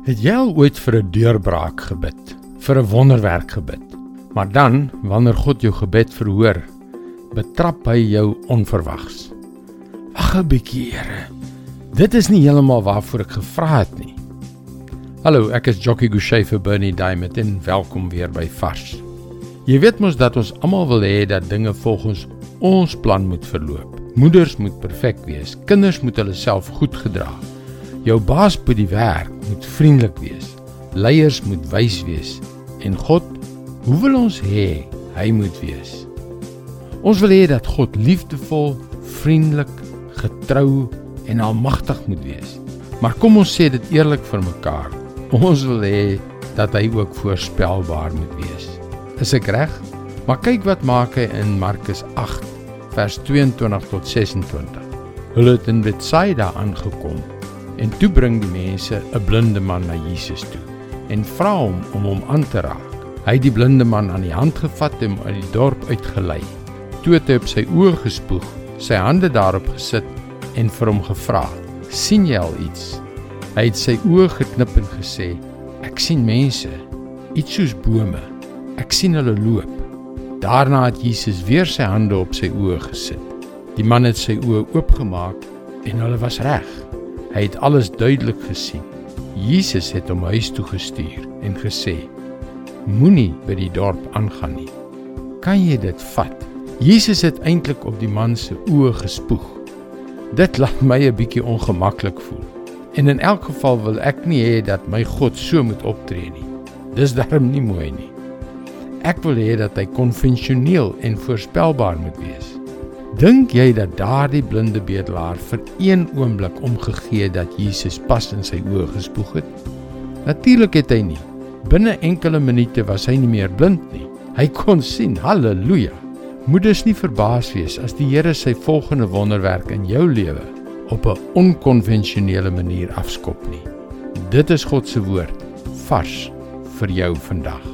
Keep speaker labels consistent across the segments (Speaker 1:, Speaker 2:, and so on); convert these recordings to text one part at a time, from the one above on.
Speaker 1: Het jy al ooit vir 'n deurbraak gebid? Vir 'n wonderwerk gebid? Maar dan, wanneer God jou gebed verhoor, betrap hy jou onverwags. Wag 'n bietjie, Here. Dit is nie heeltemal waarvoor ek gevra het nie. Hallo, ek is Jockey Gouchee vir Bernie Diamond en welkom weer by Vars. Jy weet mos dat ons almal wil hê dat dinge volgens ons plan moet verloop. Moeders moet perfek wees, kinders moet hulle self goed gedra. Jou baas by die werk moet vriendelik wees. Leiers moet wys wees en God, hoe wil ons hê hy moet wees? Ons wil hê dat God liefdevol, vriendelik, getrou en almagtig moet wees. Maar kom ons sê dit eerlik vir mekaar. Ons wil hê dat hy ook voorspelbaar moet wees. Is ek reg? Maar kyk wat maak hy in Markus 8 vers 22 tot 26. Hulle het in Betsaida aangekom En toe bring die mense 'n blinde man na Jesus toe en vra hom om hom aan te raak. Hy het die blinde man aan die hand gevat en hom uit die dorp uitgelei. Toe het hy op sy oë gespoeg, sy hande daarop gesit en vir hom gevra: "Sien jy al iets?" Hy het sy oë geknip en gesê: "Ek sien mense, iets soos bome. Ek sien hulle loop." Daarna het Jesus weer sy hande op sy oë gesit. Die man het sy oë oopgemaak en hulle was reg. Hy het alles duidelik gesien. Jesus het hom huis toe gestuur en gesê: Moenie by die dorp aangaan nie. Kan jy dit vat? Jesus het eintlik op die man se oë gespoeg. Dit laat my 'n bietjie ongemaklik voel. En in elk geval wil ek nie hê dat my God so moet optree nie. Dis darm nie mooi nie. Ek wil hê dat hy konvensioneel en voorspelbaar moet wees. Dink jy dat daardie blinde bedelaar vir een oomblik omgegee dat Jesus pas in sy oë gespoeg het? Natuurlik het hy nie. Binne enkele minute was hy nie meer blind nie. Hy kon sien. Halleluja. Moeders nie verbaas wees as die Here sy volgende wonderwerk in jou lewe op 'n onkonvensionele manier afskop nie. Dit is God se woord vars vir jou vandag.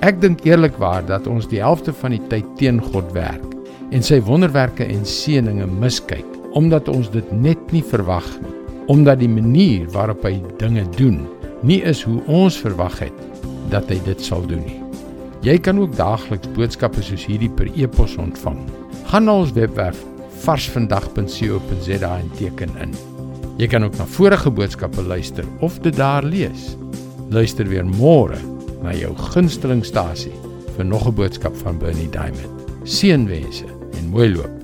Speaker 1: Ek dink eerlikwaar dat ons die helfte van die tyd teen God werk en sy wonderwerke en seëninge miskyk omdat ons dit net nie verwag nie omdat die manier waarop hy dinge doen nie is hoe ons verwag het dat hy dit sal doen nie. Jy kan ook daagliks boodskappe soos hierdie per e-pos ontvang. Gaan na ons webwerf varsvandag.co.za en teken in. Jy kan ook na vorige boodskappe luister of dit daar lees. Luister weer môre na jou gunsteling stasie vir nog 'n boodskap van Bernie Diamond. Seënwense en mooi loop.